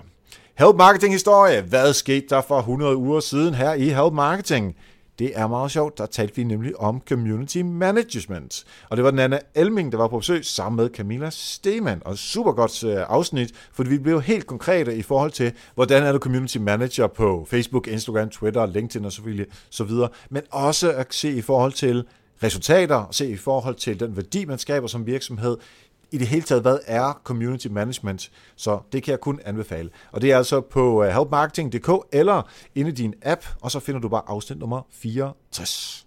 B: Help Marketing historie. Hvad skete der for 100 uger siden her i Help Marketing? Det er meget sjovt. Der talte vi nemlig om community management. Og det var Nana Elming, der var på besøg sammen med Camilla Stemann. Og super godt øh, afsnit, fordi vi blev helt konkrete i forhold til, hvordan er du community manager på Facebook, Instagram, Twitter, LinkedIn og selvfølgelig så videre. Men også at se i forhold til resultater, se i forhold til den værdi, man skaber som virksomhed, i det hele taget, hvad er community management? Så det kan jeg kun anbefale. Og det er altså på øh, helpmarketing.dk eller inde i din app, og så finder du bare afsnit nummer 64.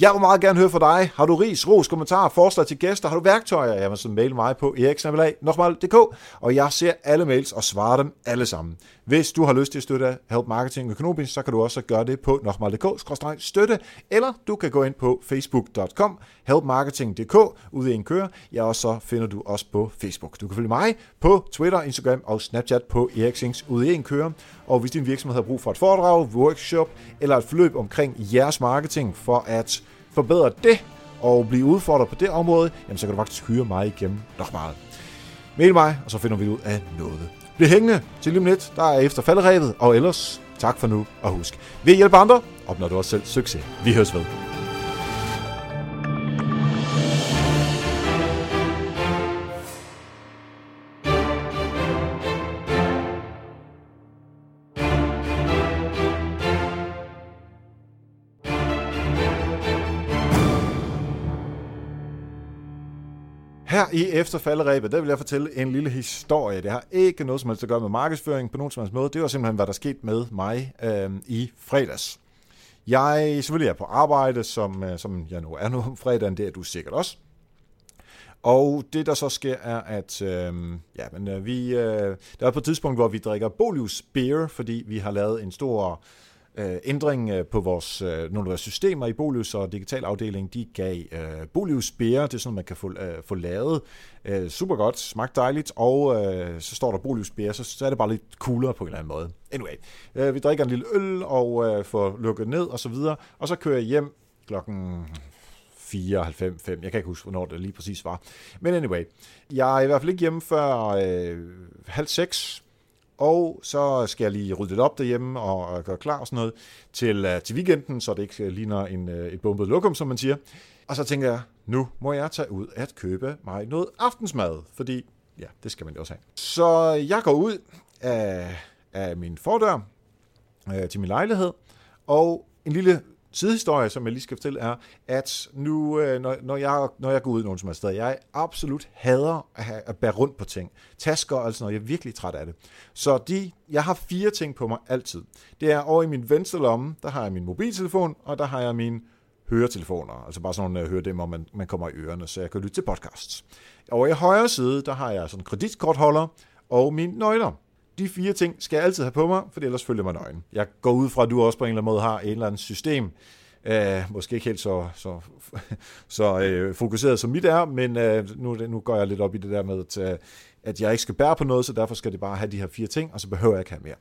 B: Jeg vil meget gerne høre fra dig. Har du ris, ros, kommentarer, forslag til gæster? Har du værktøjer? Jamen, så mail mig på eriksnabelag.dk, og jeg ser alle mails og svarer dem alle sammen. Hvis du har lyst til at støtte Help Marketing økonomisk, så kan du også gøre det på nokmal.dk-støtte, eller du kan gå ind på facebook.com, helpmarketing.dk, ude i en køre. Ja, og så finder du os på Facebook. Du kan følge mig på Twitter, Instagram og Snapchat på Eriksings ude i en køre. Og hvis din virksomhed har brug for et foredrag, workshop eller et forløb omkring jeres marketing for at forbedre det og blive udfordret på det område, jamen så kan du faktisk hyre mig igennem nok meget. Mail mig, og så finder vi ud af noget. Bliv hængende til lige om lidt, der er efter falderevet, og ellers tak for nu, og husk, ved at hjælpe andre, opnår du også selv succes. Vi høres ved. I efterfalderæbet, der vil jeg fortælle en lille historie. Det har ikke noget som helst at gøre med markedsføring på nogen som helst måde. Det var simpelthen, hvad der skete med mig øh, i fredags. Jeg selvfølgelig er på arbejde, som, øh, som jeg nu er nu om fredagen, det er du sikkert også. Og det, der så sker, er, at øh, ja, men, øh, vi, øh, der er på et tidspunkt, hvor vi drikker Bolius Beer, fordi vi har lavet en stor øh, ændring øh, på vores, øh, nogle af vores systemer i Bolius og digital afdeling, de gav øh, Bolius Beer, det er sådan, man kan få, øh, få lavet. Øh, super godt, smagt dejligt, og øh, så står der Bolius Beer, så, så er det bare lidt coolere på en eller anden måde. Anyway, øh, vi drikker en lille øl og øh, får lukket ned og så videre, og så kører jeg hjem klokken 4, 5, 5. Jeg kan ikke huske, hvornår det lige præcis var. Men anyway, jeg er i hvert fald ikke hjemme før øh, halv seks, og så skal jeg lige rydde lidt op derhjemme og gøre klar og sådan noget til, øh, til weekenden, så det ikke øh, ligner en, øh, et bombet lokum, som man siger. Og så tænker jeg, nu må jeg tage ud at købe mig noget aftensmad, fordi ja, det skal man jo også have. Så jeg går ud af, af min fordør øh, til min lejlighed, og en lille sidehistorie, som jeg lige skal fortælle, er, at nu, øh, når, når, jeg, når jeg går ud nogen som er sted, jeg absolut hader at, have, at bære rundt på ting. Tasker og sådan noget, jeg er virkelig træt af det. Så de, jeg har fire ting på mig altid. Det er over i min venstre lomme, der har jeg min mobiltelefon, og der har jeg min høretelefoner, altså bare sådan nogle uh, høredæmmer, man, man kommer i ørerne, så jeg kan lytte til podcasts. Over i højre side, der har jeg sådan en kreditkortholder og mine nøgler. De fire ting skal jeg altid have på mig, for ellers følger mig nøgen. Jeg går ud fra, at du også på en eller anden måde har et eller andet system, Uh, måske ikke helt så, så, så uh, fokuseret som mit er, men uh, nu, nu går jeg lidt op i det der med, at, uh, at jeg ikke skal bære på noget, så derfor skal det bare have de her fire ting, og så behøver jeg ikke have mere.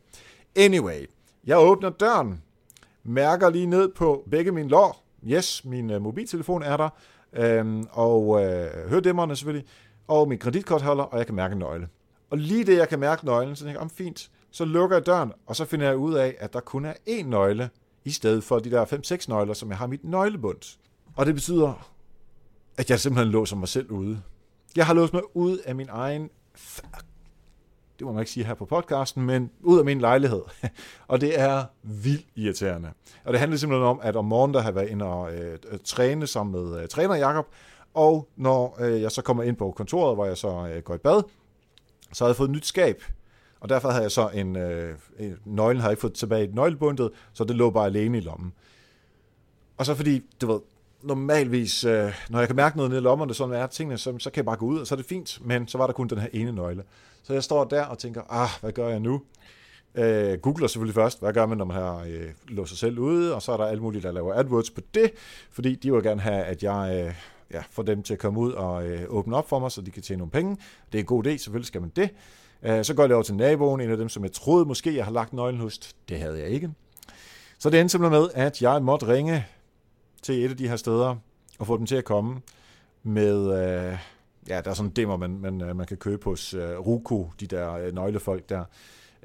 B: Anyway, jeg åbner døren, mærker lige ned på begge mine lår. Yes, min uh, mobiltelefon er der, um, og uh, hørdæmmerne selvfølgelig, og min kreditkortholder, og jeg kan mærke en nøgle. Og lige det, jeg kan mærke nøglen, så tænker jeg, om fint, så lukker jeg døren, og så finder jeg ud af, at der kun er én nøgle, i stedet for de der 5-6 nøgler, som jeg har mit nøglebund. Og det betyder, at jeg simpelthen låser mig selv ude. Jeg har låst mig ud af min egen... Det må man ikke sige her på podcasten, men ud af min lejlighed. og det er vildt irriterende. Og det handler simpelthen om, at om morgenen, der har været inde og øh, træne sammen med øh, træner Jakob, og når øh, jeg så kommer ind på kontoret, hvor jeg så øh, går i bad, så havde jeg fået et nyt skab. Og derfor havde jeg så en, øh, nøglen havde jeg ikke fået tilbage i nøglebundet, så det lå bare alene i lommen. Og så fordi, du ved, normalvis, øh, når jeg kan mærke noget nede i lommerne, sådan er tingene, så, så kan jeg bare gå ud, og så er det fint, men så var der kun den her ene nøgle. Så jeg står der og tænker, ah, hvad gør jeg nu? Øh, googler selvfølgelig først, hvad gør man, når man har øh, låst sig selv ude, og så er der alt muligt, der laver AdWords på det, fordi de vil gerne have, at jeg øh, ja, få dem til at komme ud og øh, åbne op for mig, så de kan tjene nogle penge. Det er en god idé, selvfølgelig skal man det. Øh, så går jeg over til naboen, en af dem, som jeg troede måske, jeg har lagt nøglen hos. Det havde jeg ikke. Så det endte simpelthen med, at jeg måtte ringe til et af de her steder og få dem til at komme med... Øh, ja, der er sådan en demmer, man, man, øh, man kan købe hos øh, Ruko, de der øh, nøglefolk der.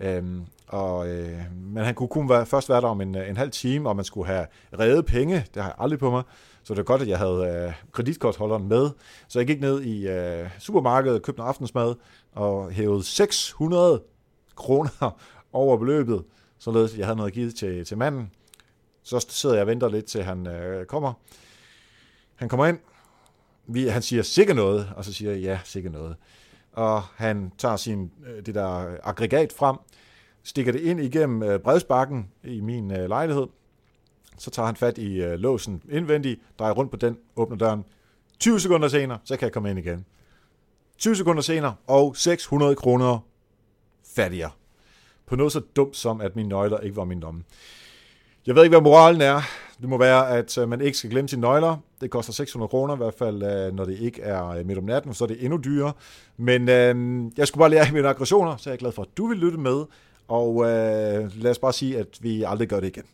B: Øhm, og, øh, men han kunne kun være, først være der om en, øh, en halv time, og man skulle have reddet penge. Det har jeg aldrig på mig. Så det var godt, at jeg havde øh, kreditkortholderen med. Så jeg gik ned i øh, supermarkedet, købte noget aftensmad, og hævede 600 kroner over beløbet, således jeg havde noget givet til, til manden. Så sidder jeg og venter lidt, til han øh, kommer. Han kommer ind, vi, han siger sikkert noget, og så siger jeg, ja, sikkert noget. Og han tager sin, øh, det der øh, aggregat frem, stikker det ind igennem øh, bredsbakken i min øh, lejlighed, så tager han fat i låsen indvendigt, drejer rundt på den, åbner døren. 20 sekunder senere, så kan jeg komme ind igen. 20 sekunder senere, og 600 kroner fattigere. På noget så dumt som, at mine nøgler ikke var min lomme. Jeg ved ikke, hvad moralen er. Det må være, at øh, man ikke skal glemme sine nøgler. Det koster 600 kroner, i hvert fald øh, når det ikke er øh, midt om natten, så er det endnu dyrere. Men øh, jeg skulle bare lære mine aggressioner, så jeg er glad for, at du vil lytte med. Og øh, lad os bare sige, at vi aldrig gør det igen.